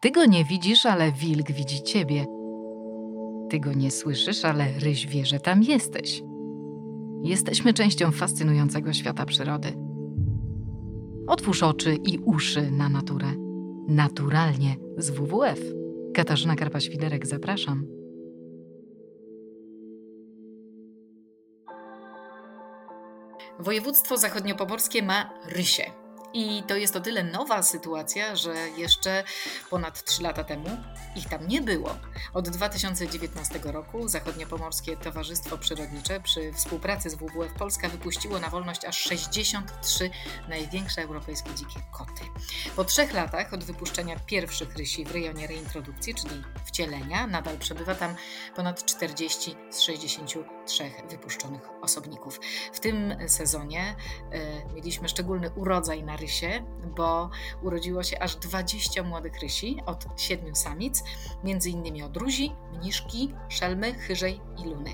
Ty go nie widzisz, ale wilk widzi ciebie. Ty go nie słyszysz, ale ryś wie, że tam jesteś. Jesteśmy częścią fascynującego świata przyrody. Otwórz oczy i uszy na naturę. Naturalnie z WWF. Katarzyna Karpa-Świderek, zapraszam. Województwo zachodniopomorskie ma rysie. I to jest o tyle nowa sytuacja, że jeszcze ponad 3 lata temu ich tam nie było. Od 2019 roku Zachodniopomorskie Towarzystwo Przyrodnicze przy współpracy z WWF Polska wypuściło na wolność aż 63 największe europejskie dzikie koty. Po trzech latach od wypuszczenia pierwszych rysi w rejonie reintrodukcji, czyli wcielenia, nadal przebywa tam ponad 40 z 63 wypuszczonych osobników. W tym sezonie y, mieliśmy szczególny urodzaj na rysie, bo urodziło się aż 20 młodych rysi od 7 samic, między innymi od ruzi, mniszki, szelmy, chyżej i luny.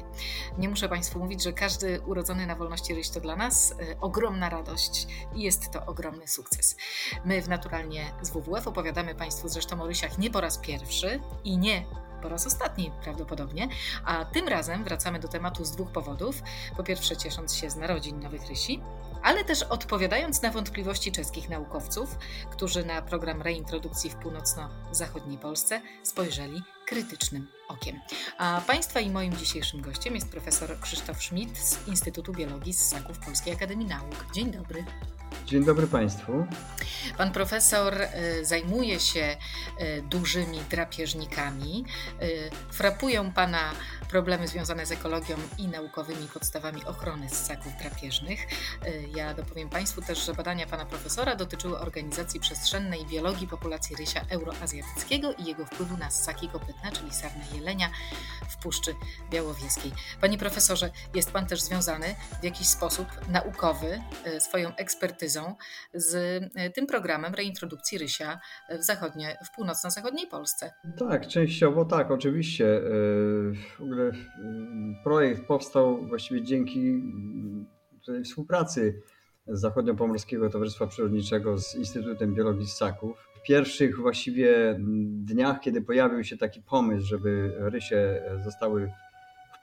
Nie muszę Państwu mówić, że każdy urodzony na wolności ryś to dla nas y, ogromna radość i jest to ogromny sukces. My w Naturalnie z WWF opowiadamy Państwu zresztą o rysiach nie po raz pierwszy i nie po raz ostatni prawdopodobnie, a tym razem wracamy do tematu z dwóch powodów. Po pierwsze, ciesząc się z narodzin nowych rysi, ale też odpowiadając na wątpliwości czeskich naukowców, którzy na program reintrodukcji w północno-zachodniej Polsce spojrzeli krytycznym okiem. A Państwa i moim dzisiejszym gościem jest profesor Krzysztof Schmidt z Instytutu Biologii z Ssaków Polskiej Akademii Nauk. Dzień dobry. Dzień dobry Państwu. Pan profesor e, zajmuje się e, dużymi drapieżnikami. E, frapują Pana problemy związane z ekologią i naukowymi podstawami ochrony ssaków drapieżnych. Ja dopowiem Państwu też, że badania Pana profesora dotyczyły organizacji przestrzennej biologii populacji rysia euroazjatyckiego i jego wpływu na ssaki czyli sarnę jelenia w Puszczy Białowieskiej. Panie profesorze, jest Pan też związany w jakiś sposób naukowy swoją ekspertyzą z e, tym programem reintrodukcji rysia w, zachodnie, w północno-zachodniej Polsce. Tak, częściowo tak, oczywiście. E, w ogóle e, projekt powstał właściwie dzięki współpracy Zachodnio-Pomorskiego Towarzystwa Przyrodniczego z Instytutem Biologii Ssaków. Pierwszych właściwie dniach, kiedy pojawił się taki pomysł, żeby rysie zostały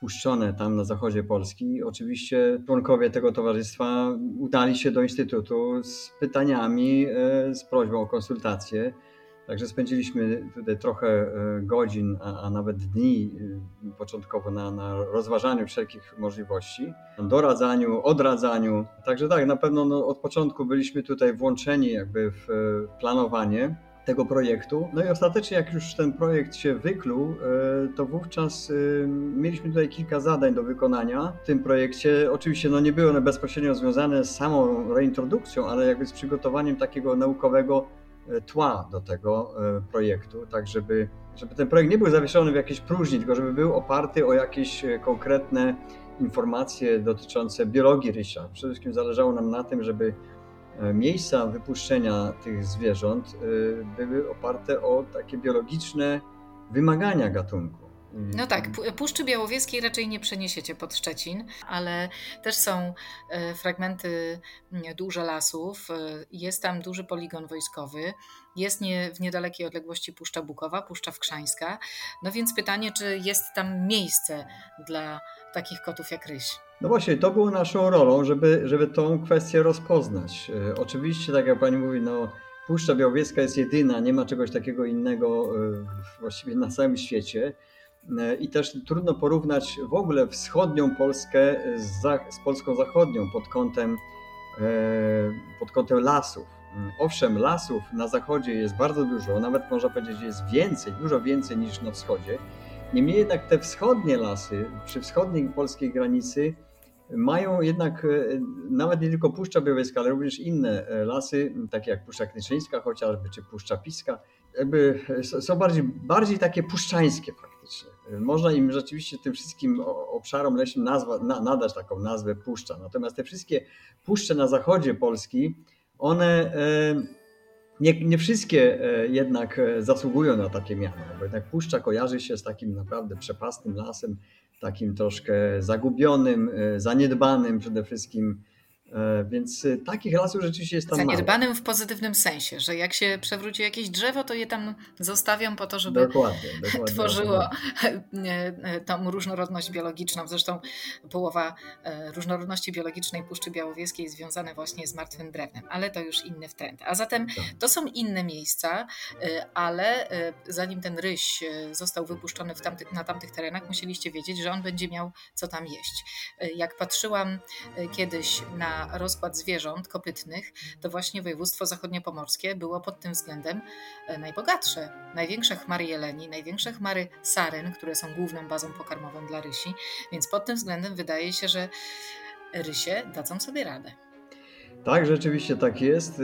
wpuszczone tam na zachodzie Polski. Oczywiście członkowie tego towarzystwa udali się do Instytutu z pytaniami, e, z prośbą o konsultacje. Także spędziliśmy tutaj trochę e, godzin, a, a nawet dni e, początkowo na, na, rozważaniu wszelkich możliwości, doradzaniu, odradzaniu. Także tak, na pewno no, od początku byliśmy tutaj włączeni jakby w planowanie tego projektu. No i ostatecznie, jak już ten projekt się wykluł, e, to wówczas e, mieliśmy tutaj kilka zadań do wykonania w tym projekcie. Oczywiście no nie były one bezpośrednio związane z samą reintrodukcją, ale jakby z przygotowaniem takiego naukowego e, tła do tego projektu, tak żeby, żeby ten projekt nie był zawieszony w jakiejś próżni, tylko żeby był oparty o jakieś konkretne informacje dotyczące biologii rysia. Przede wszystkim zależało nam na tym, żeby E, miejsca wypuszczenia tych zwierząt e, były oparte o takie biologiczne wymagania gatunku. No tak, Puszczy Białowieskiej raczej nie przeniesiecie pod Szczecin, ale też są e, fragmenty duże lasów, jest tam duży poligon wojskowy, jest nie, w niedalekiej odległości Puszcza Bukowa, Puszcza Wkrzańska. No więc pytanie, czy jest tam miejsce dla takich kotów jak ryś? No właśnie, to było naszą rolą, żeby, żeby tą kwestię rozpoznać. E, oczywiście, tak jak pani mówi, no, Puszcza Białowieska jest jedyna, nie ma czegoś takiego innego e, właściwie na całym świecie. E, I też trudno porównać w ogóle wschodnią Polskę z, z Polską zachodnią pod kątem, pod kątem lasów. Owszem, lasów na zachodzie jest bardzo dużo, nawet można powiedzieć, że jest więcej, dużo więcej niż na wschodzie. Niemniej jednak te wschodnie lasy, przy wschodniej polskiej granicy, mają jednak e, nawet nie tylko Puszcza Białowieska, ale również inne e, lasy, takie jak Puszcza Knyczyńska chociażby, czy Puszcza Piska, są bardziej, bardziej takie puszczańskie faktycznie. Można im rzeczywiście tym wszystkim obszarom leśnym nazwa, na, nadać taką nazwę puszcza. Natomiast te wszystkie puszcze na zachodzie Polski, one e, nie, nie wszystkie jednak zasługują na takie miano, bo jednak puszcza kojarzy się z takim naprawdę przepastnym lasem, takim troszkę zagubionym, e, zaniedbanym przede wszystkim. E, więc e, takich lasów rzeczywiście jest tam Zaniedbanym mało. w pozytywnym sensie, że jak się przewróci jakieś drzewo, to je tam zostawiam po to, żeby dokładnie, dokładnie, tworzyło e, tą różnorodność biologiczną. Zresztą połowa różnorodności biologicznej Puszczy Białowieskiej związane właśnie z martwym drewnem, ale to już inny trend. A zatem tak. to są inne miejsca, ale zanim ten ryś został wypuszczony tamty, na tamtych terenach, musieliście wiedzieć, że on będzie miał co tam jeść. Jak patrzyłam kiedyś na rozkład zwierząt kopytnych, to właśnie województwo zachodniopomorskie było pod tym względem e, najbogatsze. Największe chmary jeleni, największe chmary saryn, które są główną bazą pokarmową dla rysi, więc pod tym względem wydaje się, że rysie dadzą sobie radę. Tak, rzeczywiście tak jest. E,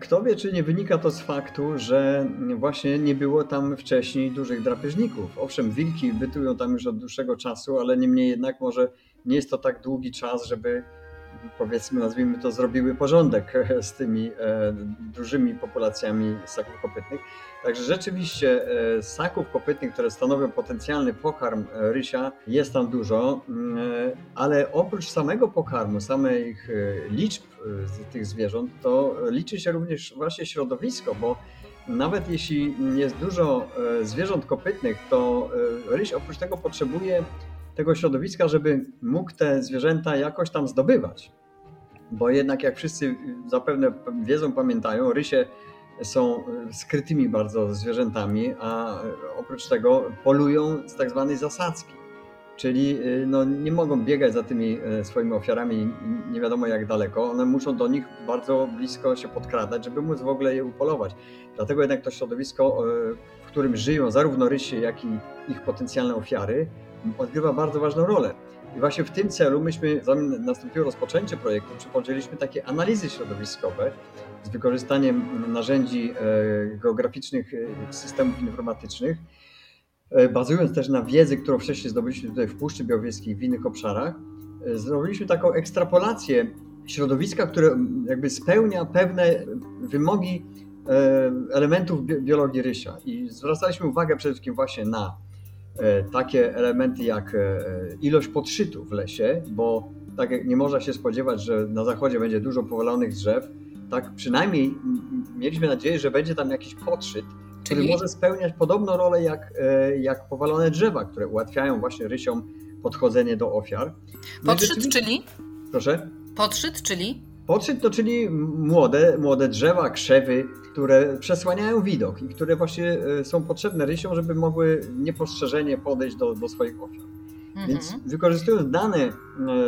kto wie, czy nie wynika to z faktu, że właśnie nie było tam wcześniej dużych drapieżników. Owszem, wilki bytują tam już od dłuższego czasu, ale niemniej jednak może nie jest to tak długi czas, żeby powiedzmy, nazwijmy to, zrobiły porządek z tymi e, dużymi populacjami ssaków kopytnych. Także rzeczywiście e, ssaków kopytnych, które stanowią potencjalny pokarm e, rysia, jest tam dużo, mm, ale oprócz samego pokarmu, samych liczb tych zwierząt, to liczy się również właśnie środowisko, bo nawet jeśli jest dużo zwierząt kopytnych, to ryś oprócz tego potrzebuje tego środowiska, żeby mógł te zwierzęta jakoś tam zdobywać. Bo jednak, jak wszyscy zapewne wiedzą, pamiętają, rysie są skrytymi bardzo zwierzętami, a oprócz tego polują z tak zwanej zasadzki. Czyli no, nie mogą biegać za tymi e, swoimi ofiarami nie wiadomo jak daleko. One muszą do nich bardzo blisko się podkradać, żeby móc w ogóle je upolować. Dlatego jednak to środowisko, e, w którym żyją zarówno rysie, jak i ich potencjalne ofiary, odgrywa bardzo ważną rolę. I właśnie w tym celu myśmy, zanim nastąpiło rozpoczęcie projektu, przeprowadziliśmy takie analizy środowiskowe z wykorzystaniem narzędzi e, geograficznych e, systemów informatycznych, e, bazując też na wiedzy, którą wcześniej zdobyliśmy tutaj w Puszczy Białowieskiej w innych obszarach, zrobiliśmy taką ekstrapolację środowiska, które jakby spełnia pewne wymogi elementów biologii rysia. I zwracaliśmy uwagę przede wszystkim właśnie na takie elementy jak e, ilość podszytu w lesie, bo tak jak nie można się spodziewać, że na zachodzie będzie dużo powalonych drzew, tak przynajmniej mieliśmy nadzieję, że będzie tam jakiś podszyt, który czyli? może spełniać podobną rolę jak, e, jak powalone drzewa, które ułatwiają właśnie rysiom podchodzenie do ofiar. No podszyt, czyli? Proszę? Podszyt, czyli? Podszyt to czyli młode, młode drzewa, krzewy, które przesłaniają widok i które właśnie e, są potrzebne rysiom, żeby mogły niepostrzeżenie podejść do, do swoich ofiar. Mhm. Więc wykorzystując dane e,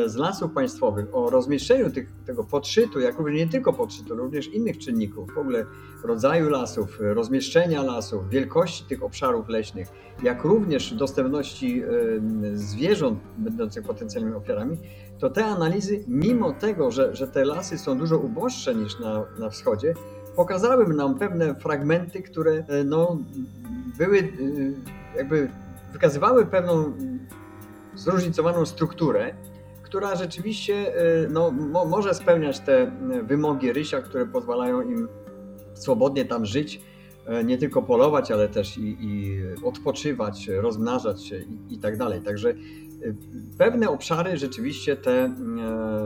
z lasów państwowych o rozmieszczeniu tych, tego podszytu, jak również nie tylko podszytu, również innych czynników, w ogóle rodzaju lasów, rozmieszczenia lasów, wielkości tych obszarów leśnych, jak również dostępności e, zwierząt będących potencjalnymi ofiarami, to te analizy, mimo tego, że, że te lasy są dużo uboższe niż na, na wschodzie, pokazały nam pewne fragmenty, które e, no, były e, jakby wykazywały pewną zróżnicowaną strukturę, która rzeczywiście e, no, mo, może spełniać te wymogi rysia, które pozwalają im swobodnie tam żyć, nie tylko polować, ale też i, i odpoczywać, rozmnażać się i, i tak dalej. Także pewne obszary rzeczywiście te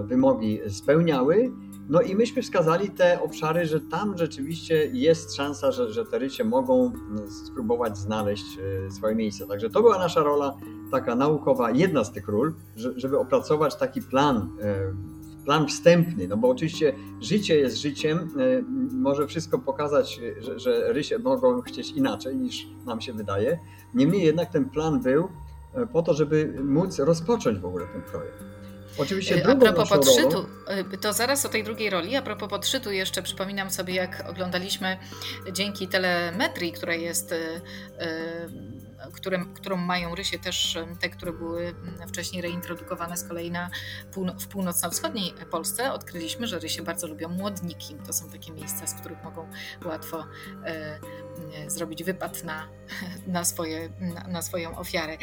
wymogi spełniały no i myśmy wskazali te obszary, że tam rzeczywiście jest szansa, że, że te rysie mogą mm, spróbować znaleźć e, swoje miejsce. Także to była nasza rola taka naukowa, jedna z tych ról, żeby opracować taki plan, e, plan wstępny, no bo oczywiście życie jest życiem, e, może wszystko pokazać, że, że rysie mogą chcieć inaczej niż nam się wydaje. Niemniej jednak ten plan był po to, żeby móc rozpocząć w ogóle ten projekt. Oczywiście y, a propos podszytu, y, to zaraz o tej drugiej roli, a propos podszytu jeszcze przypominam sobie, jak oglądaliśmy dzięki telemetrii, która jest y, które, którą mają rysie też te, które były wcześniej reintrodukowane z kolei na w północno-wschodniej Polsce, odkryliśmy, że rysie bardzo lubią młodniki. To są takie miejsca, z których mogą łatwo e, zrobić wypad na, na, swoje, na, na swoją ofiarę.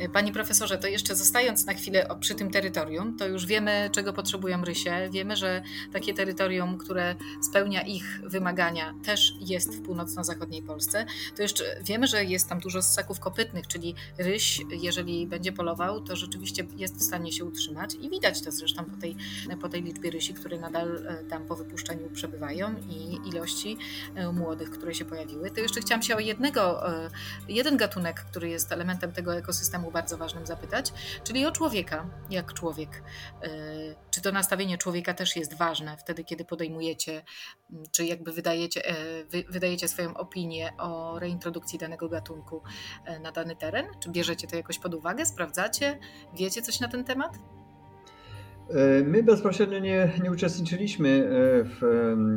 E, panie profesorze, to jeszcze zostając na chwilę przy tym terytorium, to już wiemy, czego potrzebują rysie. Wiemy, że takie terytorium, które spełnia ich wymagania, też jest w północno-zachodniej Polsce. To jeszcze wiemy, że jest tam dużo dużo ssaków kopytnych, czyli ryś, jeżeli będzie polował, to rzeczywiście jest w stanie się utrzymać i widać to zresztą po tej, po tej liczbie rysi, które nadal e, tam po wypuszczeniu przebywają i ilości e, młodych, które się pojawiły. To jeszcze chciałam się o jednego, jeden gatunek, który jest elementem tego ekosystemu bardzo ważnym zapytać, czyli o człowieka, jak człowiek. Czy to nastawienie człowieka też jest ważne wtedy, kiedy podejmujecie, czy jakby wydajecie, wydajecie swoją opinię o reintrodukcji danego gatunku e, na dany teren? Czy bierzecie to jakoś pod uwagę, sprawdzacie, wiecie coś na ten temat? E, my bezpośrednio nie, nie uczestniczyliśmy e, w,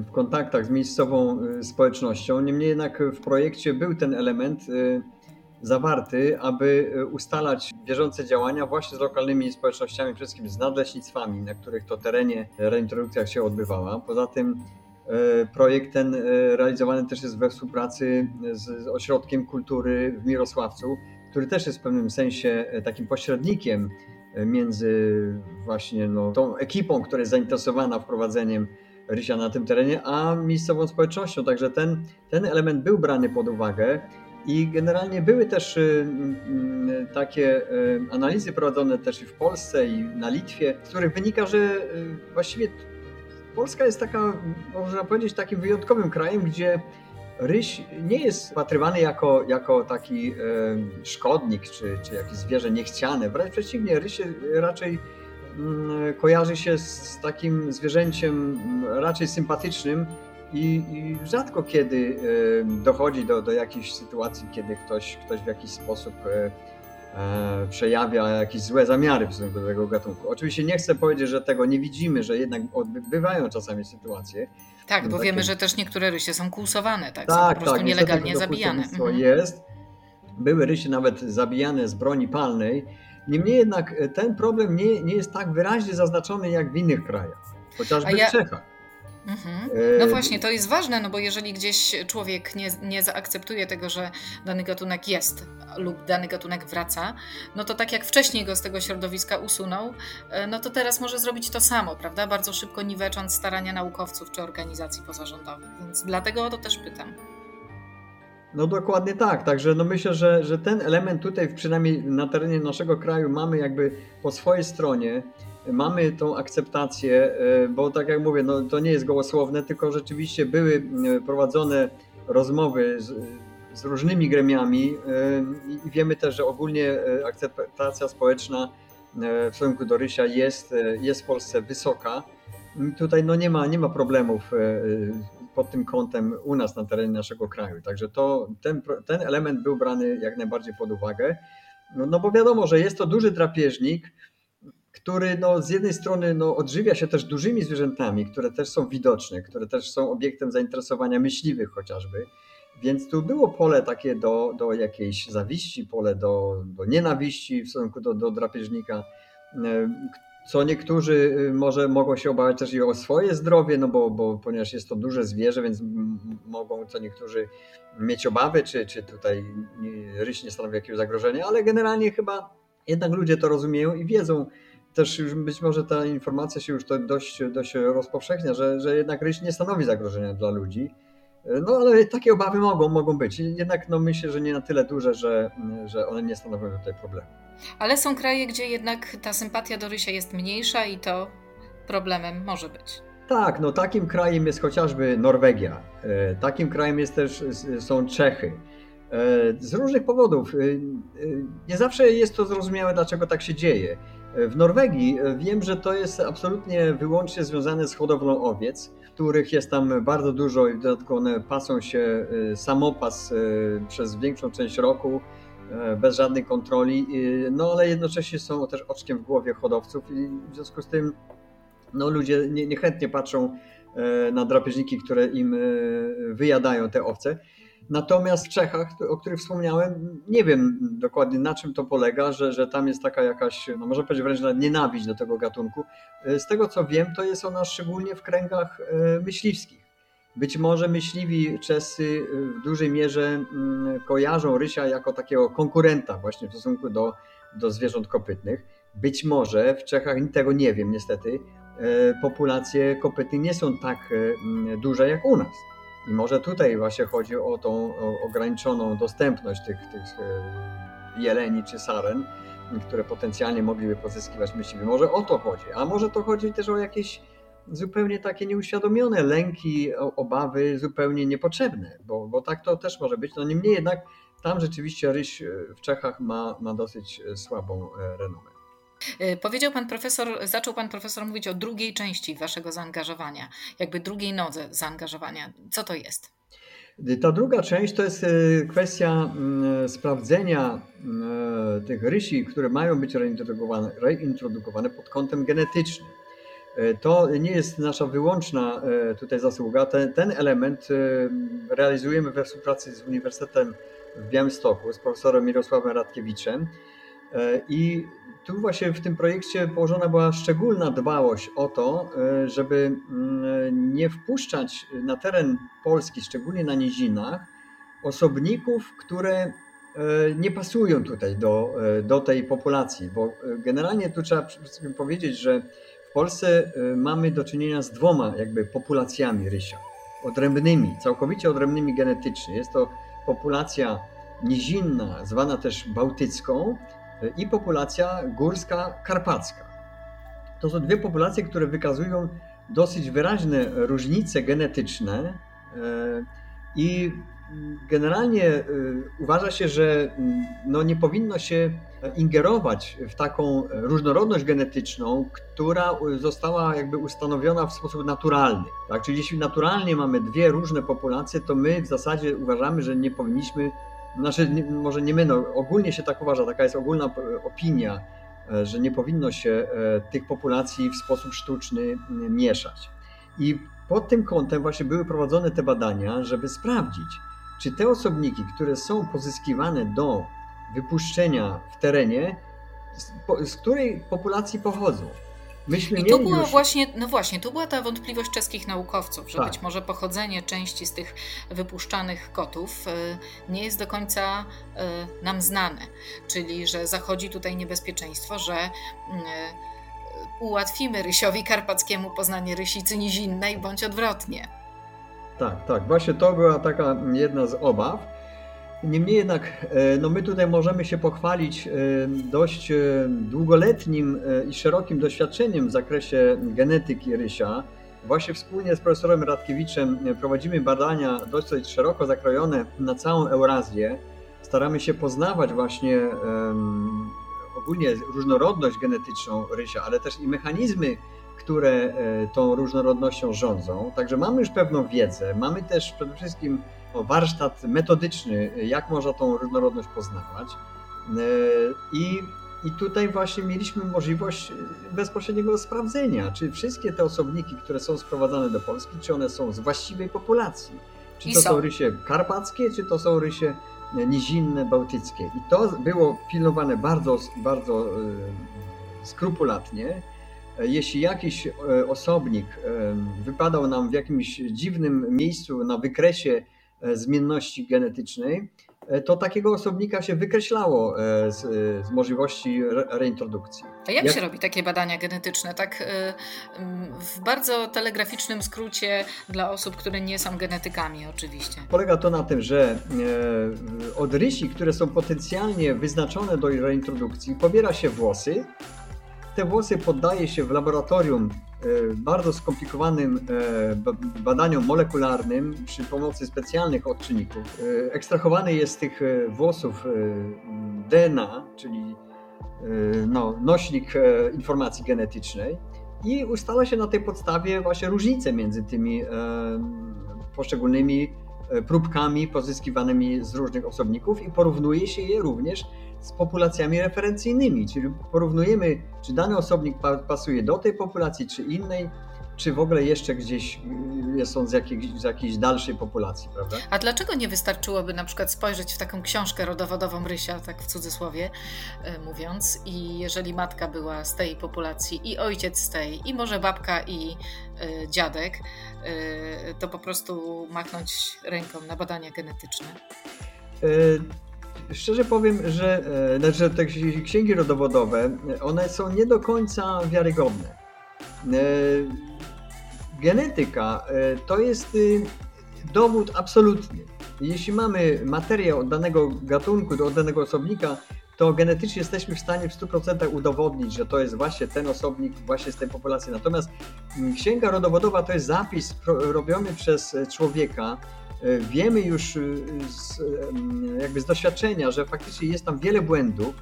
w, kontaktach z miejscową społecznością, niemniej jednak w projekcie był ten element zawarty, aby ustalać bieżące działania właśnie z lokalnymi społecznościami, przede wszystkim z nadleśnictwami, na których to terenie reintrodukcja się odbywała. Poza tym E, projekt ten e, realizowany też jest we współpracy z Ośrodkiem Kultury w Mirosławcu, który też jest w pewnym sensie e, takim pośrednikiem między właśnie no, tą ekipą, która jest zainteresowana wprowadzeniem rysia na tym terenie, a miejscową społecznością. Także ten, ten element był brany pod uwagę. I generalnie były też takie analizy prowadzone też i w Polsce i na Litwie, z których wynika, że właściwie Polska jest taka, można powiedzieć, takim wyjątkowym krajem, gdzie ryś nie jest patrywany jako, jako taki e, szkodnik czy, czy jakieś zwierzę niechciane. Wręcz przeciwnie, ryś raczej mm, kojarzy się z takim zwierzęciem raczej sympatycznym i, i rzadko kiedy e, dochodzi do, do jakichś sytuacji, kiedy ktoś, ktoś w jakiś sposób e, E, przejawia jakieś złe zamiary w stosunku do tego gatunku. Oczywiście nie chcę powiedzieć, że tego nie widzimy, że jednak bywają czasami sytuacje. Tak, bo takie... wiemy, że też niektóre rysie są kulsowane, tak? tak są po tak, prostu tak, nielegalnie zabijane. Mhm. jest. Były rysie nawet zabijane z broni palnej. Niemniej jednak ten problem nie, nie jest tak wyraźnie zaznaczony jak w innych krajach, chociażby ja... w Czechach. Mhm. No właśnie, to jest ważne, no bo jeżeli gdzieś człowiek nie, nie zaakceptuje tego, że dany gatunek jest lub dany gatunek wraca, no to tak jak wcześniej go z tego środowiska usunął, e, no to teraz może zrobić to samo, prawda? Bardzo szybko niwecząc starania naukowców czy organizacji pozarządowych, więc dlatego o to też pytam. No dokładnie tak, także no myślę, że, że ten element tutaj przynajmniej na terenie naszego kraju mamy jakby po swojej stronie mamy tą akceptację, e, bo tak jak mówię, no, to nie jest gołosłowne, tylko rzeczywiście były e, prowadzone rozmowy z, z różnymi gremiami e, i wiemy też, że ogólnie akceptacja społeczna w stosunku do Rysia jest, jest w Polsce wysoka. Tutaj no nie, ma, nie ma problemów pod tym kątem u nas na terenie naszego kraju. Także to, ten, ten element był brany jak najbardziej pod uwagę. No, no bo wiadomo, że jest to duży drapieżnik, który no, z jednej strony no, odżywia się też dużymi zwierzętami, które też są widoczne, które też są obiektem zainteresowania myśliwych chociażby. Więc tu było pole takie do, do jakiejś zawiści, pole do, do nienawiści w stosunku do, do drapieżnika, e, co niektórzy y, może mogą się obawiać też i o swoje zdrowie, no bo, bo ponieważ jest to duże zwierzę, więc mogą co niektórzy mieć obawy, czy, czy tutaj ryś nie stanowi jakiegoś zagrożenia, ale generalnie chyba jednak ludzie to rozumieją i wiedzą, też już być może ta informacja się już to dość, dość rozpowszechnia, że, że jednak ryś nie stanowi zagrożenia dla ludzi. No ale takie obawy mogą, mogą być. Jednak no, myślę, że nie na tyle duże, że, że one nie stanowią tutaj problemu. Ale są kraje, gdzie jednak ta sympatia do rysia jest mniejsza i to problemem może być. Tak, no takim krajem jest chociażby Norwegia. E, takim krajem jest też, są Czechy. E, z różnych powodów. E, nie zawsze jest to zrozumiałe, dlaczego tak się dzieje. W Norwegii e, wiem, że to jest absolutnie wyłącznie związane z hodowlą owiec, których jest tam bardzo dużo i w dodatku one pasą się e, samopas e, przez większą część roku bez żadnej kontroli, no ale jednocześnie są też oczkiem w głowie hodowców i w związku z tym no, ludzie niechętnie patrzą na drapieżniki, które im wyjadają te owce. Natomiast w Czechach, o których wspomniałem, nie wiem dokładnie na czym to polega, że, że tam jest taka jakaś, no można powiedzieć wręcz nienawiść do tego gatunku. Z tego co wiem, to jest ona szczególnie w kręgach e, myśliwskich. Być może myśliwi czescy w dużej mierze mm, kojarzą rysia jako takiego konkurenta właśnie w stosunku do, do zwierząt kopytnych. Być może w Czechach, tego nie wiem niestety, e, populacje kopytnych nie są tak e, duże jak u nas. I może tutaj właśnie chodzi o tą ograniczoną dostępność tych, tych jeleni czy saren, które potencjalnie mogliby pozyskiwać myśliwi. Może o to chodzi, a może to chodzi też o jakieś zupełnie takie nieuświadomione lęki, obawy zupełnie niepotrzebne, bo, bo tak to też może być. No niemniej jednak tam rzeczywiście ryś w Czechach ma, ma dosyć słabą e, renomę. E, powiedział pan profesor, zaczął pan profesor mówić o drugiej części waszego zaangażowania, jakby drugiej nodze zaangażowania. Co to jest? Ta druga część to jest e, kwestia mm, sprawdzenia e, tych rysi, które mają być reintrodukowane, reintrodukowane pod kątem genetycznym. To nie jest nasza wyłączna tutaj zasługa. Ten, ten element realizujemy we współpracy z Uniwersytetem w Białymstoku, z profesorem Mirosławem Radkiewiczem. I tu właśnie w tym projekcie położona była szczególna dbałość o to, e, żeby mm, nie wpuszczać na teren Polski, szczególnie na nizinach, osobników, które e, nie pasują tutaj do, e, do tej populacji, bo generalnie tu trzeba powiedzieć, że w Polsce mamy do czynienia z dwoma jakby populacjami rysia, odrębnymi, całkowicie odrębnymi genetycznie. Jest to populacja nizinna, zwana też bałtycką, i populacja górska karpacka. To są dwie populacje, które wykazują dosyć wyraźne różnice genetyczne e, i generalnie e, uważa się, że mm, no nie powinno się ingerować w taką różnorodność genetyczną, która została jakby ustanowiona w sposób naturalny. Tak? Czyli jeśli naturalnie mamy dwie różne populacje, to my w zasadzie uważamy, że nie powinniśmy znaczy, nie, może nie my, no, ogólnie się tak uważa, taka jest ogólna opinia, e, że nie powinno się e, tych populacji w sposób sztuczny mieszać. I pod tym kątem właśnie były prowadzone te badania, żeby sprawdzić, czy te osobniki, które są pozyskiwane do wypuszczenia w terenie, z której populacji pochodzą. Myśmy I to była już... właśnie, no właśnie, tu była ta wątpliwość czeskich naukowców, że tak. być może pochodzenie części z tych wypuszczanych kotów e, nie jest do końca e, nam znane. Czyli, że zachodzi tutaj niebezpieczeństwo, że mm, e, ułatwimy rysiowi karpackiemu poznanie rysicy nizinnej, bądź odwrotnie. Tak, tak. Właśnie to była taka jedna z obaw. Niemniej jednak, e, no my tutaj możemy się pochwalić e, dość e, długoletnim i szerokim doświadczeniem w zakresie genetyki rysia. Właśnie wspólnie z profesorem Radkiewiczem prowadzimy badania dosyć szeroko zakrojone na całą Eurazję. Staramy się poznawać właśnie ogólnie różnorodność genetyczną rysia, ale też i mechanizmy, które tą różnorodnością rządzą. Także mamy już pewną wiedzę, mamy też przede wszystkim warsztat metodyczny, jak można tą różnorodność poznawać. E, I, I tutaj właśnie mieliśmy możliwość bezpośredniego sprawdzenia, czy wszystkie te osobniki, które są sprowadzane do Polski, czy one są z właściwej populacji. Czy to są. są rysie karpackie, czy to są rysie nizinne, bałtyckie. I to było pilnowane bardzo, bardzo e, skrupulatnie. E, jeśli jakiś osobnik wypadał nam w jakimś dziwnym miejscu na wykresie E, zmienności genetycznej, e, to takiego osobnika się wykreślało e, z, z możliwości reintrodukcji. A jak, jak, się robi takie badania genetyczne? Tak w bardzo telegraficznym skrócie dla osób, które nie są genetykami oczywiście. Polega to na tym, że od rysi, które są potencjalnie wyznaczone do reintrodukcji, pobiera się włosy. Te włosy poddaje się w laboratorium E, bardzo skomplikowanym e, badaniom molekularnym przy pomocy specjalnych odczynników. E, ekstrahowany jest z tych włosów DNA, czyli no, nośnik informacji genetycznej i ustala się na tej podstawie właśnie różnice między tymi poszczególnymi próbkami pozyskiwanymi z różnych osobników i porównuje się je również z populacjami referencyjnymi, czyli porównujemy, czy dany osobnik pasuje do tej populacji, czy innej, czy w ogóle jeszcze gdzieś jest on z jakiejś, z jakiejś dalszej populacji, prawda? A dlaczego nie wystarczyłoby na przykład spojrzeć w taką książkę rodowodową Rysia, tak w cudzysłowie e, mówiąc, i jeżeli matka była z tej populacji i ojciec z tej, i może babka i y, dziadek, y, to po prostu machnąć ręką na badania genetyczne? Y Szczerze powiem, że, e, znaczy, te księgi rodowodowe, one są nie do końca wiarygodne. E, genetyka e, to jest dowód absolutny. Jeśli mamy materię od danego gatunku, od danego osobnika, to genetycznie jesteśmy w stanie w 100% udowodnić, że to jest właśnie ten osobnik właśnie z tej populacji. Natomiast mm, księga rodowodowa to jest zapis robiony przez człowieka. E, wiemy już e, z, jakby z doświadczenia, że faktycznie jest tam wiele błędów,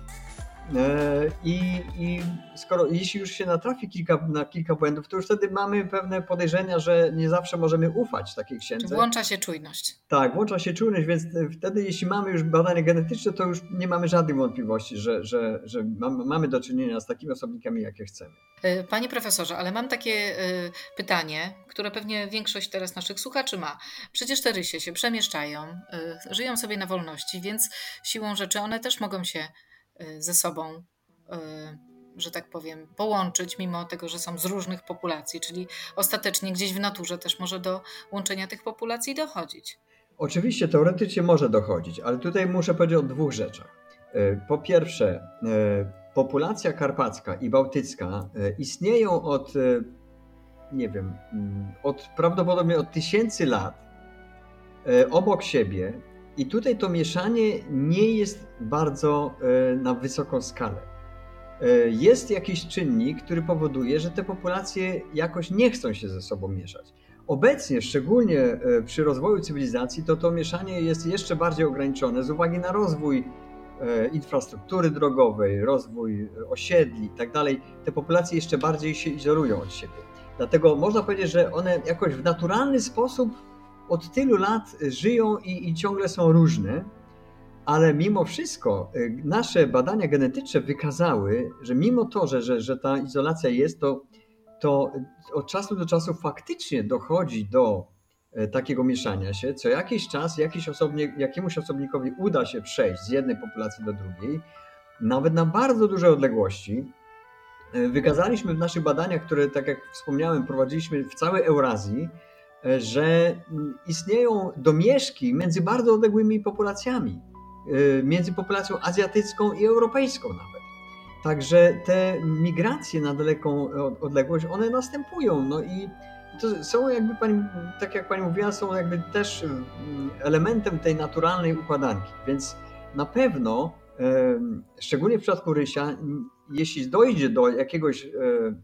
I, I, skoro, jeśli już się natrafi kilka, na kilka błędów, to już wtedy mamy pewne podejrzenia, że nie zawsze możemy ufać takiej księdze. Włącza się czujność. Tak, włącza się czujność, więc wtedy jeśli mamy już badania genetyczne, to już nie mamy żadnych wątpliwości, że, że, że mamy do czynienia z takimi osobnikami, jakie chcemy. E, panie profesorze, ale mam takie e, pytanie, które pewnie większość teraz naszych słuchaczy ma. Przecież te rysie się przemieszczają, żyją sobie na wolności, więc siłą rzeczy one też mogą się ze sobą, y, że tak powiem, połączyć, mimo tego, że są z różnych populacji, czyli ostatecznie gdzieś w naturze też może do łączenia tych populacji dochodzić. Oczywiście, teoretycznie może dochodzić, ale tutaj muszę powiedzieć o dwóch rzeczach. Y, po pierwsze, populacja karpacka i bałtycka istnieją od, nie wiem, mm, od prawdopodobnie od tysięcy lat obok siebie i tutaj to mieszanie nie jest bardzo e, na wysoką skalę. E, jest jakiś czynnik, który powoduje, że te populacje jakoś nie chcą się ze sobą mieszać. Obecnie, szczególnie e, przy rozwoju cywilizacji, to to mieszanie jest jeszcze bardziej ograniczone z uwagi na rozwój infrastruktury drogowej, rozwój osiedli itd. Tak te populacje jeszcze bardziej się izolują od siebie. Dlatego można powiedzieć, że one jakoś w naturalny sposób od tylu lat żyją i, i ciągle są różne, ale mimo wszystko y, nasze badania genetyczne wykazały, że mimo to, że, że, że ta izolacja jest, to, to od czasu do czasu faktycznie dochodzi do e, takiego mieszania się. Co jakiś czas jakiś osobnik, jakiemuś osobnikowi uda się przejść z jednej populacji do drugiej, nawet na bardzo duże odległości. E, wykazaliśmy w naszych badaniach, które, tak jak wspomniałem, prowadziliśmy w całej Eurazji, że istnieją domieszki między bardzo odległymi populacjami, y, między populacją azjatycką i europejską nawet. Także te migracje na daleką odległość, one następują. No i to są jakby pani, tak jak pani mówiła, są jakby też mm, elementem tej naturalnej układanki. Więc na pewno, szczególnie w przypadku rysia, jeśli dojdzie do jakiegoś e,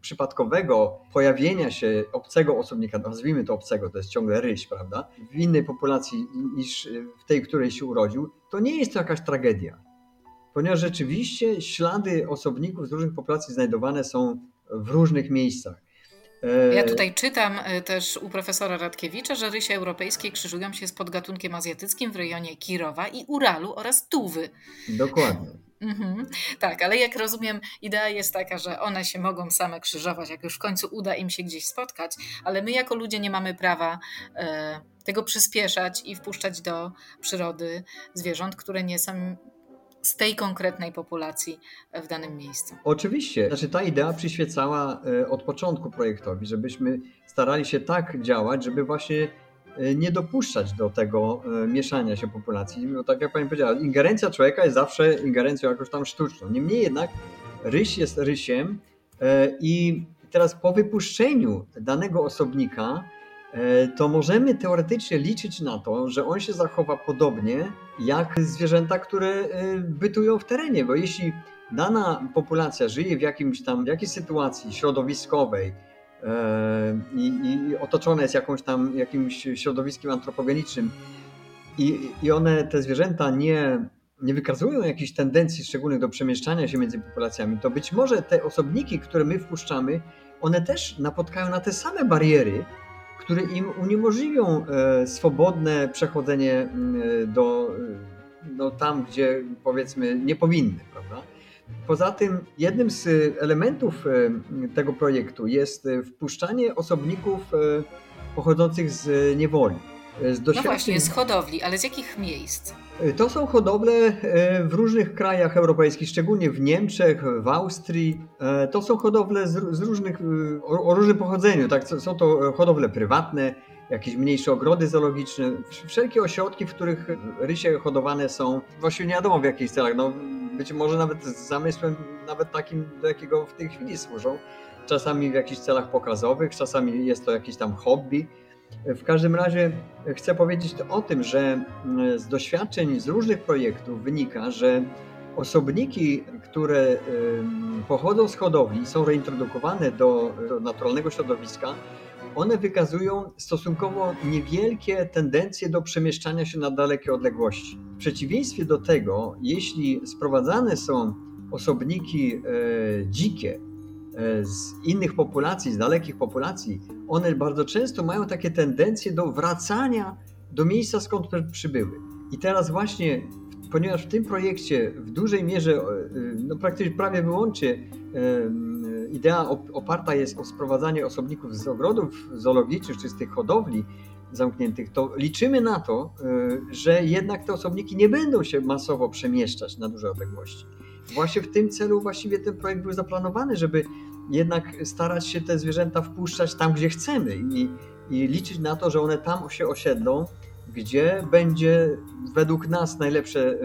przypadkowego pojawienia się obcego osobnika, nazwijmy to obcego, to jest ciągle ryś, prawda, w innej populacji niż w tej, której się urodził, to nie jest to jakaś tragedia. Ponieważ rzeczywiście ślady osobników z różnych populacji znajdowane są w różnych miejscach. E, ja tutaj czytam e, też u profesora Radkiewicza, że rysie europejskie krzyżują się z podgatunkiem azjatyckim w rejonie Kirowa i Uralu oraz Tuwy. Dokładnie. Mhm. Tak, ale jak rozumiem, idea jest taka, że one się mogą same krzyżować, jak już w końcu uda im się gdzieś spotkać, ale my jako ludzie nie mamy prawa e, tego przyspieszać i wpuszczać do przyrody zwierząt, które nie są z tej konkretnej populacji w danym miejscu. Oczywiście. Znaczy ta idea przyświecała e, od początku projektowi, żebyśmy starali się tak działać, żeby właśnie E, nie dopuszczać do tego e, mieszania się populacji. No, tak jak pani powiedziała, ingerencja człowieka jest zawsze ingerencją jakoś tam sztuczną. Niemniej jednak ryś jest rysiem e, i teraz po wypuszczeniu danego osobnika to możemy teoretycznie liczyć na to, że on się zachowa podobnie jak zwierzęta, które bytują w terenie, bo jeśli dana populacja żyje w jakimś tam, w jakiejś sytuacji środowiskowej, i, i otoczone jest jakąś tam, jakimś środowiskiem antropogenicznym i, i one, te zwierzęta nie, nie wykazują jakichś tendencji szczególnych do przemieszczania się między populacjami, to być może te osobniki, które my wpuszczamy, one też napotkają na te same bariery, które im uniemożliwią e, swobodne przechodzenie mm, do, do tam, gdzie powiedzmy nie powinny, prawda? Poza tym jednym z elementów e, tego projektu jest e, wpuszczanie osobników e, pochodzących z niewoli. Z no właśnie, z hodowli, ale z jakich miejsc? To są hodowle w różnych krajach europejskich, szczególnie w Niemczech, w Austrii. To są hodowle z, różnych, o, o różnym pochodzeniu. Tak? Są to hodowle prywatne, jakieś mniejsze ogrody zoologiczne, wszelkie ośrodki, w których rysie hodowane są, właściwie nie wiadomo w jakich celach. No, być może nawet z zamysłem nawet takim, do jakiego w tej chwili służą. Czasami w jakichś celach pokazowych, czasami jest to jakieś tam hobby. W każdym razie chcę powiedzieć o tym, że z doświadczeń z różnych projektów wynika, że osobniki, które pochodzą z hodowli, są reintrodukowane do, do naturalnego środowiska, one wykazują stosunkowo niewielkie tendencje do przemieszczania się na dalekie odległości. W przeciwieństwie do tego, jeśli sprowadzane są osobniki e, dzikie e, z innych populacji, z dalekich populacji, one bardzo często mają takie tendencje do wracania do miejsca, skąd przybyły. I teraz właśnie, ponieważ w tym projekcie w dużej mierze, e, no praktycznie prawie wyłącznie idea oparta jest o sprowadzanie osobników z ogrodów zoologicznych czy z tych hodowli zamkniętych, to liczymy na to, że jednak te osobniki nie będą się masowo przemieszczać na duże odległości. Właśnie w tym celu właściwie ten projekt był zaplanowany, żeby jednak starać się te zwierzęta wpuszczać tam, gdzie chcemy i, i liczyć na to, że one tam się osiedlą, gdzie będzie według nas najlepsze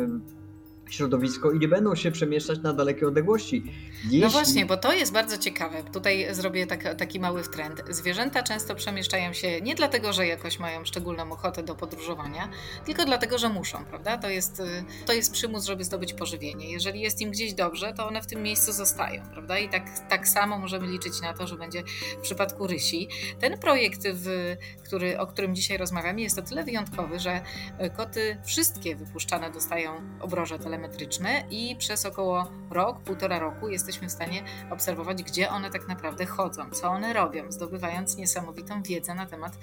środowisko i nie będą się przemieszczać na dalekie odległości. No Jeśli... No właśnie, bo to jest bardzo ciekawe. Tutaj zrobię tak, taki mały trend. Zwierzęta często przemieszczają się nie dlatego, że jakoś mają szczególną ochotę do podróżowania, tylko dlatego, że muszą, prawda? To jest, to jest przymus, żeby zdobyć pożywienie. Jeżeli jest im gdzieś dobrze, to one w tym miejscu zostają, prawda? I tak, tak samo możemy liczyć na to, że będzie w przypadku rysi. Ten projekt, w, który, o którym dzisiaj rozmawiamy, jest o tyle wyjątkowy, że koty wszystkie wypuszczane dostają obroże telemetryczne telemetryczne i przez około rok, półtora roku jesteśmy w stanie obserwować, gdzie one tak naprawdę chodzą, co one robią, zdobywając niesamowitą wiedzę na temat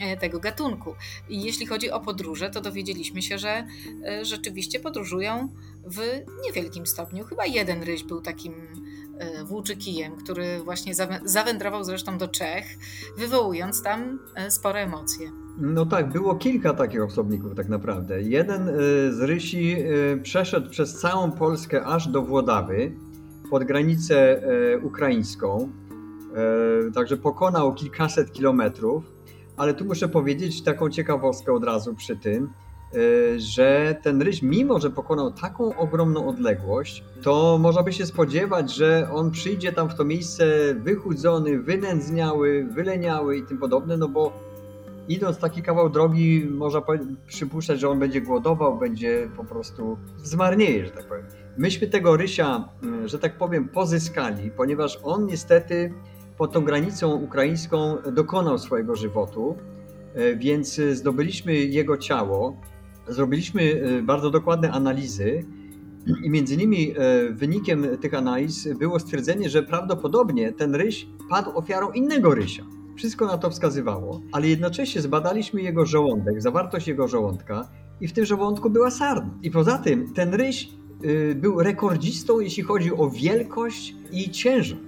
e, tego gatunku. I jeśli chodzi o podróże, to dowiedzieliśmy się, że e, rzeczywiście podróżują w niewielkim stopniu. Chyba jeden ryś był takim e, włóczykijem, który właśnie zawędrował zresztą do Czech, wywołując tam spore emocje. No tak, było kilka takich osobników tak naprawdę. Jeden y, z Rysi y, przeszedł przez całą Polskę aż do Włodawy, pod granicę y, ukraińską, także pokonał kilkaset kilometrów, ale tu muszę powiedzieć taką ciekawostkę od razu przy tym, że ten ryś, mimo że pokonał taką ogromną odległość, to można by się spodziewać, że on przyjdzie tam w to miejsce wychudzony, wynędzniały, wyleniały i tym podobne, no bo idąc taki kawał drogi, można przypuszczać, że on będzie głodował, będzie po prostu zmarnieje, że tak powiem. Myśmy tego rysia, mm, że tak powiem, pozyskali, ponieważ on niestety pod tą granicą ukraińską dokonał swojego żywotu, e, więc zdobyliśmy jego ciało, zrobiliśmy e, bardzo dokładne analizy i między innymi e, wynikiem tych analiz było stwierdzenie, że prawdopodobnie ten ryś padł ofiarą innego rysia. Wszystko na to wskazywało, ale jednocześnie zbadaliśmy jego żołądek, zawartość jego żołądka i w tym żołądku była sarna. I poza tym ten ryś y, był rekordzistą, jeśli chodzi o wielkość i ciężar.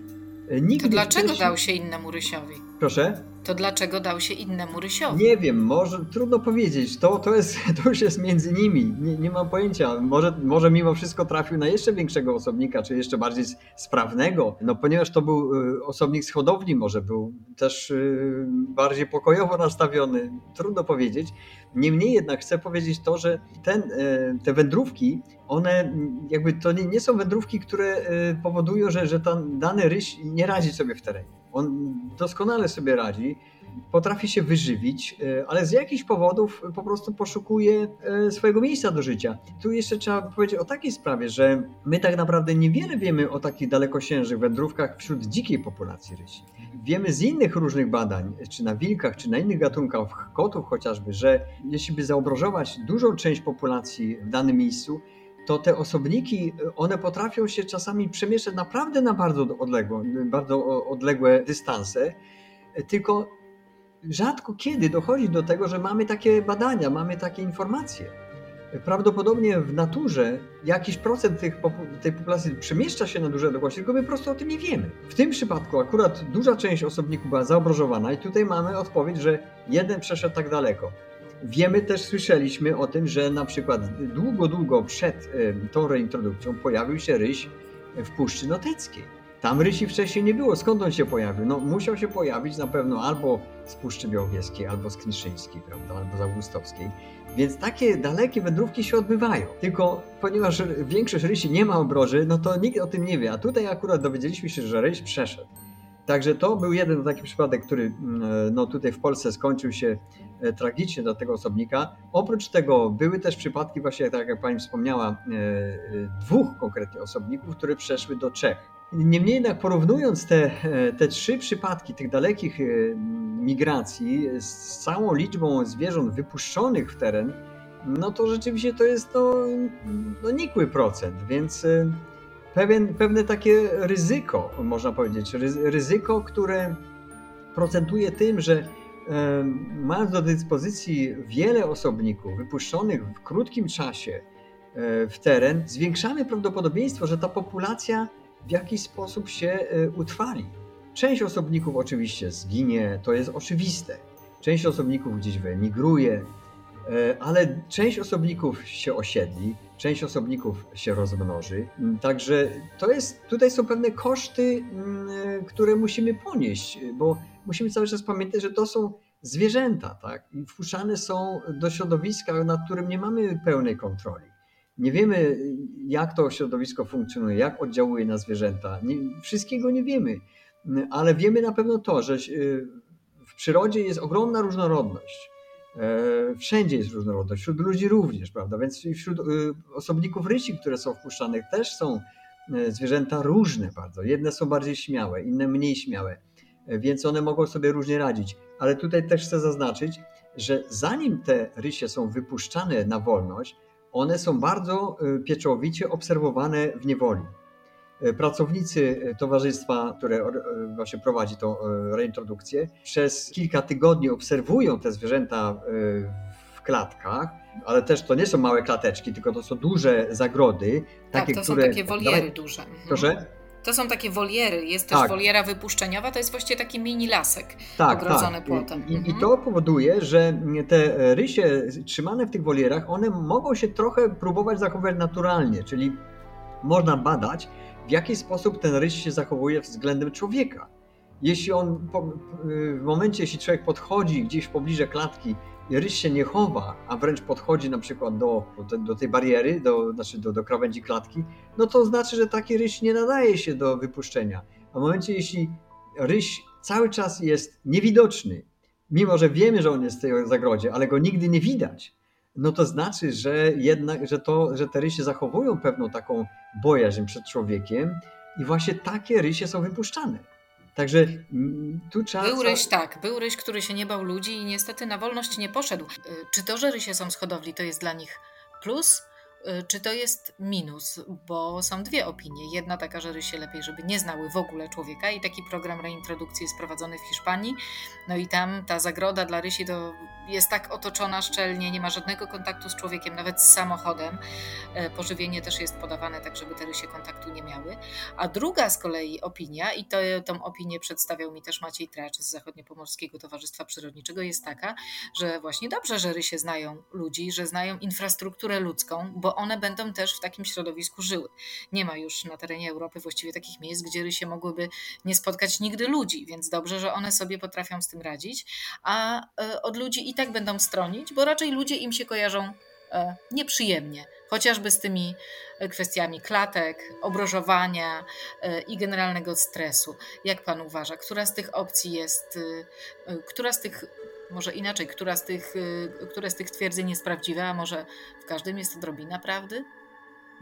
Nigdy to dlaczego wcześniej... dał się innemu rysiowi? Proszę? To dlaczego dał się innemu rysiowi? Nie wiem, może trudno powiedzieć. To, to, jest, to już jest między nimi. Nie, nie mam pojęcia. Może, może mimo wszystko trafił na jeszcze większego osobnika, czy jeszcze bardziej sprawnego. No ponieważ to był y, osobnik z hodowli, może był też y, bardziej pokojowo nastawiony. Trudno powiedzieć. Niemniej jednak chcę powiedzieć to, że ten, y, te wędrówki, one jakby to nie, nie są wędrówki, które powodują, że, że ten dany ryś nie radzi sobie w terenie. On doskonale sobie radzi, potrafi się wyżywić, e, ale z jakichś powodów po prostu poszukuje e, swojego miejsca do życia. Tu jeszcze trzeba powiedzieć o takiej sprawie, że my tak naprawdę niewiele wiemy o takich dalekosiężnych wędrówkach wśród dzikiej populacji rysi. Wiemy z innych różnych badań, czy na wilkach, czy na innych gatunkach kotów chociażby, że jeśli by zaobrożować dużą część populacji w danym miejscu, to te osobniki, one potrafią się czasami przemieszczać naprawdę na bardzo odległe, bardzo odległe dystanse, tylko rzadko kiedy dochodzi do tego, że mamy takie badania, mamy takie informacje. Prawdopodobnie w naturze jakiś procent tych, tej populacji przemieszcza się na duże odległości, tylko my po prostu o tym nie wiemy. W tym przypadku akurat duża część osobników była zaobrożowana i tutaj mamy odpowiedź, że jeden przeszedł tak daleko. Wiemy też, słyszeliśmy o tym, że na przykład długo, długo przed tą reintrodukcją pojawił się ryś w Puszczy Noteckiej. Tam rysi wcześniej nie było. Skąd on się pojawił? No musiał się pojawić na pewno albo z Puszczy Białowieskiej, albo z Knyszyńskiej, prawda, albo z Augustowskiej. Więc takie dalekie wędrówki się odbywają. Tylko ponieważ większość rysi nie ma obroży, no to nikt o tym nie wie. A tutaj akurat dowiedzieliśmy się, że ryś przeszedł. Także to był jeden taki przypadek, który mm, no, tutaj w Polsce skończył się e, tragicznie dla tego osobnika. Oprócz tego były też przypadki, właśnie tak jak Pani wspomniała, e, dwóch konkretnie osobników, które przeszły do Czech. Niemniej jednak porównując te, te trzy przypadki tych dalekich migracji z całą liczbą zwierząt wypuszczonych w teren, no to rzeczywiście to jest to no, nikły procent, więc pewien, pewne takie ryzyko, można powiedzieć, ryzyko, które procentuje tym, że mając do dyspozycji wiele osobników wypuszczonych w krótkim czasie e, w teren, zwiększamy prawdopodobieństwo, że ta populacja w jakiś sposób się e, utrwali. Część osobników oczywiście zginie, to jest oczywiste. Część osobników gdzieś wyemigruje, e, ale część osobników się osiedli, część osobników się rozmnoży. Także to jest, tutaj są pewne koszty, mm, które musimy ponieść, bo musimy cały czas pamiętać, że to są zwierzęta, tak? I wpuszczane są do środowiska, nad którym nie mamy pełnej kontroli. Nie wiemy, jak to środowisko funkcjonuje, jak oddziałuje na zwierzęta. Nie, wszystkiego nie wiemy, ale wiemy na pewno to, że y, w przyrodzie jest ogromna różnorodność wszędzie jest różnorodność, wśród ludzi również, prawda? Więc wśród y, osobników rysi, które są wpuszczane, też są e, zwierzęta różne bardzo. Jedne są bardziej śmiałe, inne mniej śmiałe, e, więc one mogą sobie różnie radzić. Ale tutaj też chcę zaznaczyć, że zanim te rysie są wypuszczane na wolność, one są bardzo pieczołowicie obserwowane w niewoli. E, pracownicy e, towarzystwa, które e, właśnie prowadzi tą reintrodukcję, przez kilka tygodni obserwują te zwierzęta w klatkach, ale też to nie są małe klateczki, tylko to są duże zagrody. Tak, takie, to są które... takie woliery duże. Mhm. Proszę? To są takie woliery. Jest też tak. woliera wypuszczeniowa, to jest właściwie taki mini lasek tak, ogrodzony tak. płotem. I, mhm. I, to powoduje, że te rysie trzymane w tych wolierach, one mogą się trochę próbować zachować naturalnie, czyli można badać, w jaki sposób ten ryś się zachowuje względem człowieka. Jeśli on w momencie, jeśli człowiek podchodzi gdzieś w pobliże klatki i ryś się nie chowa, a wręcz podchodzi na przykład do, do tej bariery, do, znaczy do, do krawędzi klatki, no to znaczy, że taki ryś nie nadaje się do wypuszczenia. A w momencie, jeśli ryś cały czas jest niewidoczny, mimo że wiemy, że on jest w tej zagrodzie, ale go nigdy nie widać, no to znaczy, że jednak, że, to, że te rysie zachowują pewną taką bojaźń przed człowiekiem i właśnie takie rysie są wypuszczane. Także mm, tu trzeba... Był ryś, tak, był ryś, który się nie bał ludzi i niestety na wolność nie poszedł. Y, czy to, że rysie są z hodowli, to jest dla nich plus? Y, czy to jest minus, bo są dwie opinie. Jedna taka, że rysie lepiej, żeby nie znały w ogóle człowieka i taki program reintrodukcji jest prowadzony w Hiszpanii. No i tam ta zagroda dla rysi to jest tak otoczona szczelnie, nie ma żadnego kontaktu z człowiekiem, nawet z samochodem. E, pożywienie też jest podawane tak, żeby te rysie kontaktu nie miały. A druga z kolei opinia, i to, tą opinię przedstawiał mi też Maciej Tracz z Zachodniopomorskiego Towarzystwa Przyrodniczego, jest taka, że właśnie dobrze, że rysie znają ludzi, że znają infrastrukturę ludzką, bo one będą też w takim środowisku żyły. Nie ma już na terenie Europy właściwie takich miejsc, gdzie rysie mogłyby nie spotkać nigdy ludzi, więc dobrze, że one sobie potrafią z tym radzić, a e, od ludzi i tak będą stronić, bo raczej ludzie im się kojarzą e, nieprzyjemnie, chociażby z tymi e, kwestiami klatek, obrożowania i generalnego stresu. Jak pan uważa, która z tych opcji jest, która z tych może inaczej, która z tych, y, które z tych twierdzeń jest prawdziwe, a może w każdym jest odrobina prawdy?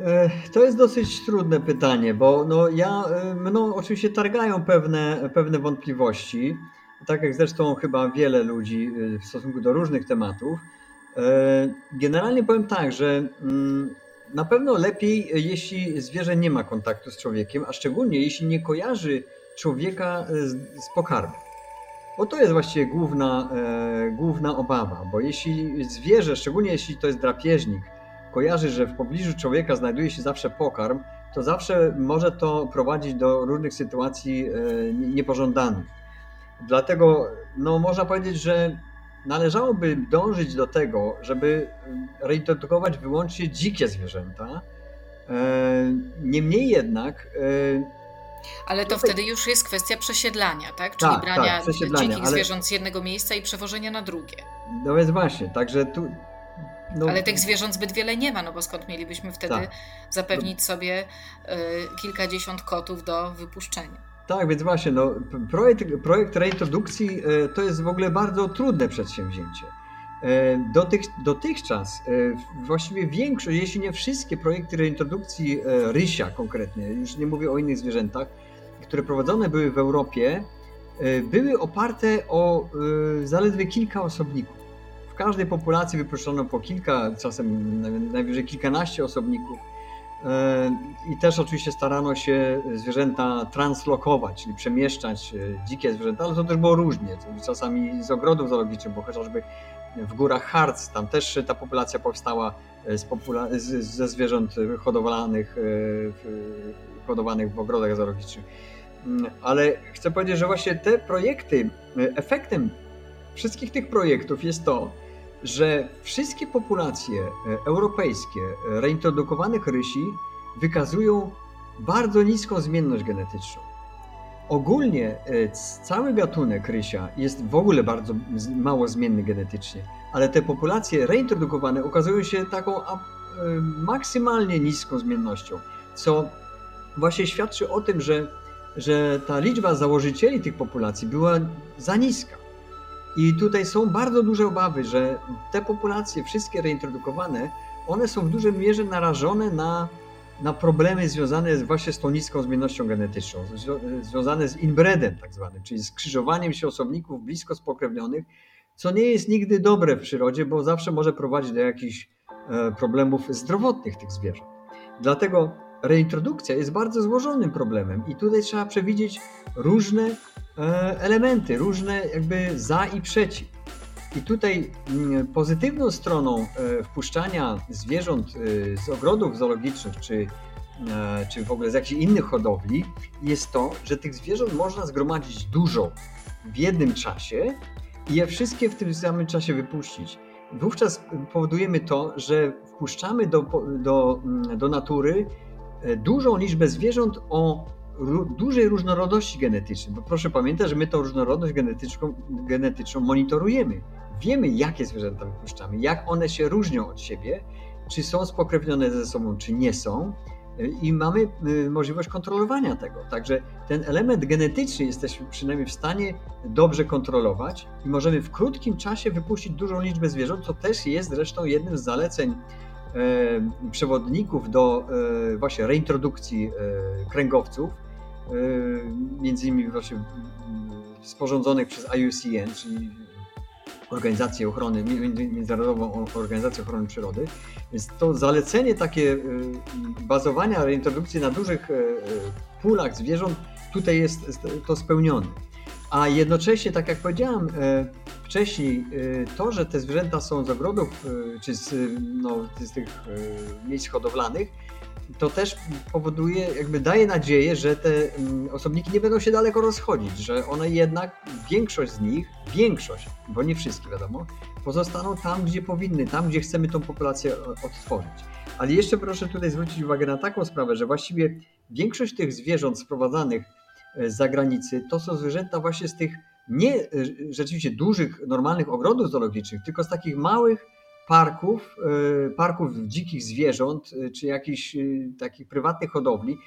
E, to jest dosyć trudne pytanie, bo no ja, e, mną oczywiście targają pewne, pewne wątpliwości, tak jak zresztą chyba wiele ludzi e, w stosunku do różnych tematów. Generalnie powiem tak, że mm, na pewno lepiej, jeśli zwierzę nie ma kontaktu z człowiekiem, a szczególnie jeśli nie kojarzy człowieka z, z pokarmem. Bo to jest właściwie główna, e, główna obawa, bo jeśli zwierzę, szczególnie jeśli to jest drapieżnik, kojarzy, że w pobliżu człowieka znajduje się zawsze pokarm, to zawsze może to prowadzić do różnych sytuacji e, niepożądanych. Dlatego no, można powiedzieć, że należałoby dążyć do tego, żeby reintrodukować wyłącznie dzikie zwierzęta. E, niemniej jednak e, ale to Tutaj... wtedy już jest kwestia przesiedlania, tak? Czyli tak, brania tak, dzikich ale... zwierząt z jednego miejsca i przewożenia na drugie. No więc właśnie, także tu. No... Ale tych zwierząt zbyt wiele nie ma, no bo skąd mielibyśmy wtedy tak. zapewnić sobie y, kilkadziesiąt kotów do wypuszczenia? Tak, więc właśnie, no, projekt, projekt reintrodukcji e, to jest w ogóle bardzo trudne przedsięwzięcie. E, Dotych, dotychczas e, właściwie większość, jeśli nie wszystkie projekty reintrodukcji rysia konkretnie, już nie mówię o innych zwierzętach, które prowadzone były w Europie, były oparte o zaledwie kilka osobników. W każdej populacji wypuszczono po kilka, czasem najwyżej kilkanaście osobników E, I też oczywiście starano się zwierzęta translokować, czyli przemieszczać e, dzikie zwierzęta, ale to też było różnie. Czasami z ogrodów zoologicznych, bo chociażby w górach Harz, tam też ta populacja powstała e, z popula z, ze zwierząt hodowlanych, hodowanych w ogrodach zoologicznych. Mm, ale chcę powiedzieć, że właśnie te projekty, efektem wszystkich tych projektów jest to, że wszystkie populacje e, europejskie e, reintrodukowanych rysi wykazują bardzo niską zmienność genetyczną. Ogólnie e, cały gatunek rysia jest w ogóle bardzo mało zmienny genetycznie, ale te populacje reintrodukowane okazują się taką maksymalnie niską zmiennością, co właśnie świadczy o tym, że, że ta liczba założycieli tych populacji była za niska. I tutaj są bardzo duże obawy, że te populacje, wszystkie reintrodukowane, one są w dużej mierze narażone na, na problemy związane właśnie z tą niską zmiennością genetyczną, związane z inbredem tak zwanym, czyli skrzyżowaniem się osobników blisko spokrewnionych, co nie jest nigdy dobre w przyrodzie, bo zawsze może prowadzić do jakichś e, problemów zdrowotnych tych zwierząt. Dlatego reintrodukcja jest bardzo złożonym problemem i tutaj trzeba przewidzieć różne elementy, różne jakby za i przeciw. I tutaj mm, pozytywną stroną e, wpuszczania zwierząt e, z ogrodów zoologicznych czy, czy w ogóle z jakichś innych hodowli jest to, że tych zwierząt można zgromadzić dużo w jednym czasie i je wszystkie w tym samym czasie wypuścić. Wówczas powodujemy to, że wpuszczamy do, do, mm, do natury dużą liczbę zwierząt o dużej różnorodności genetycznej, bo proszę pamiętać, że my tą różnorodność genetyczną, genetyczną monitorujemy. Wiemy, jakie zwierzęta wypuszczamy, jak one się różnią od siebie, czy są spokrewnione ze sobą, czy nie są, i mamy y, możliwość kontrolowania tego. Także ten element genetyczny jesteśmy przynajmniej w stanie dobrze kontrolować i możemy w krótkim czasie wypuścić dużą liczbę zwierząt, co też jest zresztą jednym z zaleceń e, przewodników do e, właśnie reintrodukcji e, kręgowców, między innymi właśnie y, sporządzonych przez IUCN, czyli Organizację Ochrony, Międzynarodową Organizację Ochrony Przyrody. Więc to zalecenie takie y, bazowania reintrodukcji na dużych pulach zwierząt tutaj jest to spełnione. A jednocześnie, tak jak powiedziałam wcześniej, to, że te zwierzęta są z ogrodów czy z, no, z tych miejsc hodowlanych, to też powoduje, jakby daje nadzieję, że te mm, osobniki nie będą się daleko rozchodzić, że one jednak, większość z nich, większość, bo nie wszystkie wiadomo, pozostaną tam, gdzie powinny, tam, gdzie chcemy tą populację odtworzyć. Ale jeszcze proszę tutaj zwrócić uwagę na taką sprawę, że właściwie większość tych zwierząt sprowadzanych e, z zagranicy to są zwierzęta właśnie z tych nie e, rzeczywiście dużych, normalnych ogrodów zoologicznych, tylko z takich małych, parków, e, parków dzikich zwierząt, e, czy jakichś e, takich prywatnych hodowli,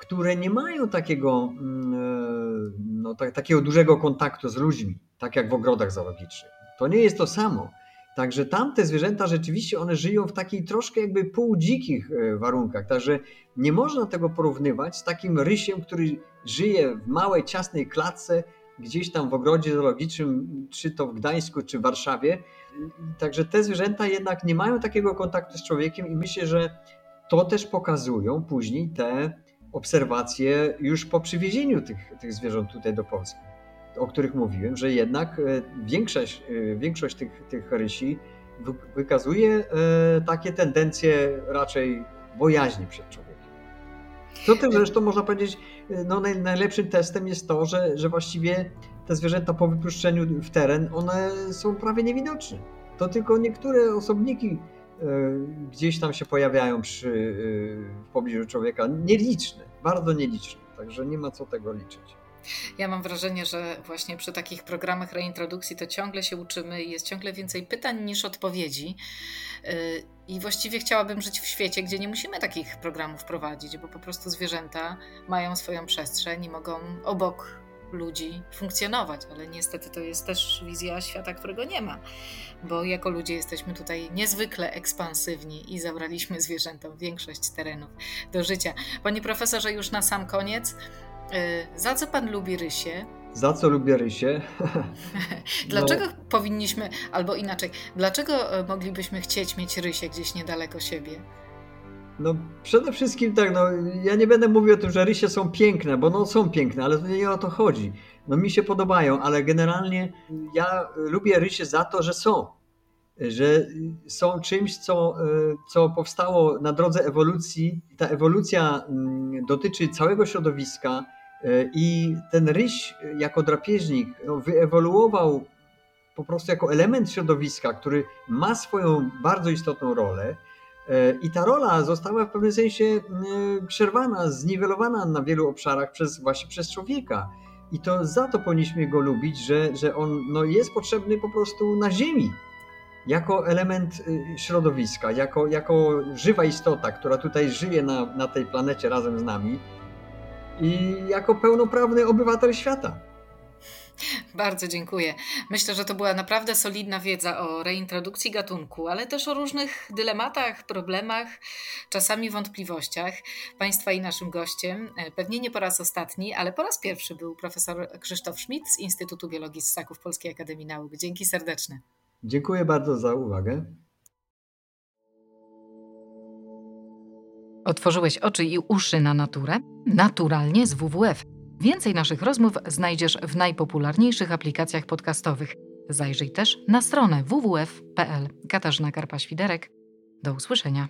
które nie mają takiego, mm, no, tak, takiego dużego kontaktu z ludźmi, tak jak w ogrodach zoologicznych. To nie jest to samo. Także tamte zwierzęta rzeczywiście one żyją w takiej troszkę jakby półdzikich warunkach. Także nie można tego porównywać z takim rysiem, który żyje w małej, ciasnej klatce gdzieś tam w ogrodzie zoologicznym, czy to w Gdańsku, czy w Warszawie, Także te zwierzęta jednak nie mają takiego kontaktu z człowiekiem i myślę, że to też pokazują później te obserwacje już po przywiezieniu tych, tych zwierząt tutaj do Polski, o których mówiłem, że jednak e, większość, e, większość tych, tych rysi wykazuje e, takie tendencje raczej bojaźni przed człowiekiem. Co tym zresztą można powiedzieć, no najlepszym testem jest to, że, że właściwie te zwierzęta po wypuszczeniu w teren, one są prawie niewidoczne. To tylko niektóre osobniki e, gdzieś tam się pojawiają przy, e, w pobliżu człowieka. Nieliczne, bardzo nieliczne. Także nie ma co tego liczyć. Ja mam wrażenie, że właśnie przy takich programach reintrodukcji to ciągle się uczymy i jest ciągle więcej pytań niż odpowiedzi. Y, I właściwie chciałabym żyć w świecie, gdzie nie musimy takich programów prowadzić, bo po prostu zwierzęta mają swoją przestrzeń i mogą obok ludzi funkcjonować, ale niestety to jest też wizja świata, którego nie ma, bo jako ludzie jesteśmy tutaj niezwykle ekspansywni i zabraliśmy zwierzętom większość terenów do życia. Panie profesorze, już na sam koniec, za co pan lubi rysie? Za co lubię rysie? dlaczego no. powinniśmy, albo inaczej, dlaczego e, moglibyśmy chcieć mieć rysie gdzieś niedaleko siebie? No przede wszystkim tak, no ja nie będę mówił o tym, że rysie są piękne, bo no są piękne, ale to nie o to chodzi. No mi się podobają, ale generalnie ja lubię rysie za to, że są. Że są czymś, co, co powstało na drodze ewolucji. Ta ewolucja mm, dotyczy całego środowiska i ten ryś jako drapieżnik no, wyewoluował po prostu jako element środowiska, który ma swoją bardzo istotną rolę E, I ta rola została w pewnym sensie e, przerwana, zniwelowana na wielu obszarach przez właśnie przez człowieka. I to za to powinniśmy go lubić, że, że on no, jest potrzebny po prostu na Ziemi. Jako element e, środowiska, jako, jako żywa istota, która tutaj żyje na, na tej planecie razem z nami i jako pełnoprawny obywatel świata. Bardzo dziękuję. Myślę, że to była naprawdę solidna wiedza o reintrodukcji gatunku, ale też o różnych dylematach, problemach, czasami wątpliwościach. Państwa i naszym gościem, e, pewnie nie po raz ostatni, ale po raz pierwszy był profesor Krzysztof Schmidt z Instytutu Biologii Ssaków Polskiej Akademii Nauk. Dzięki serdeczne. Dziękuję bardzo za uwagę. Otworzyłeś oczy i uszy na naturę? Naturalnie z WWF. Więcej naszych rozmów znajdziesz w najpopularniejszych aplikacjach podcastowych. Zajrzyj też na stronę www.pl. Katarzyna Karpa-Świderek. Do usłyszenia.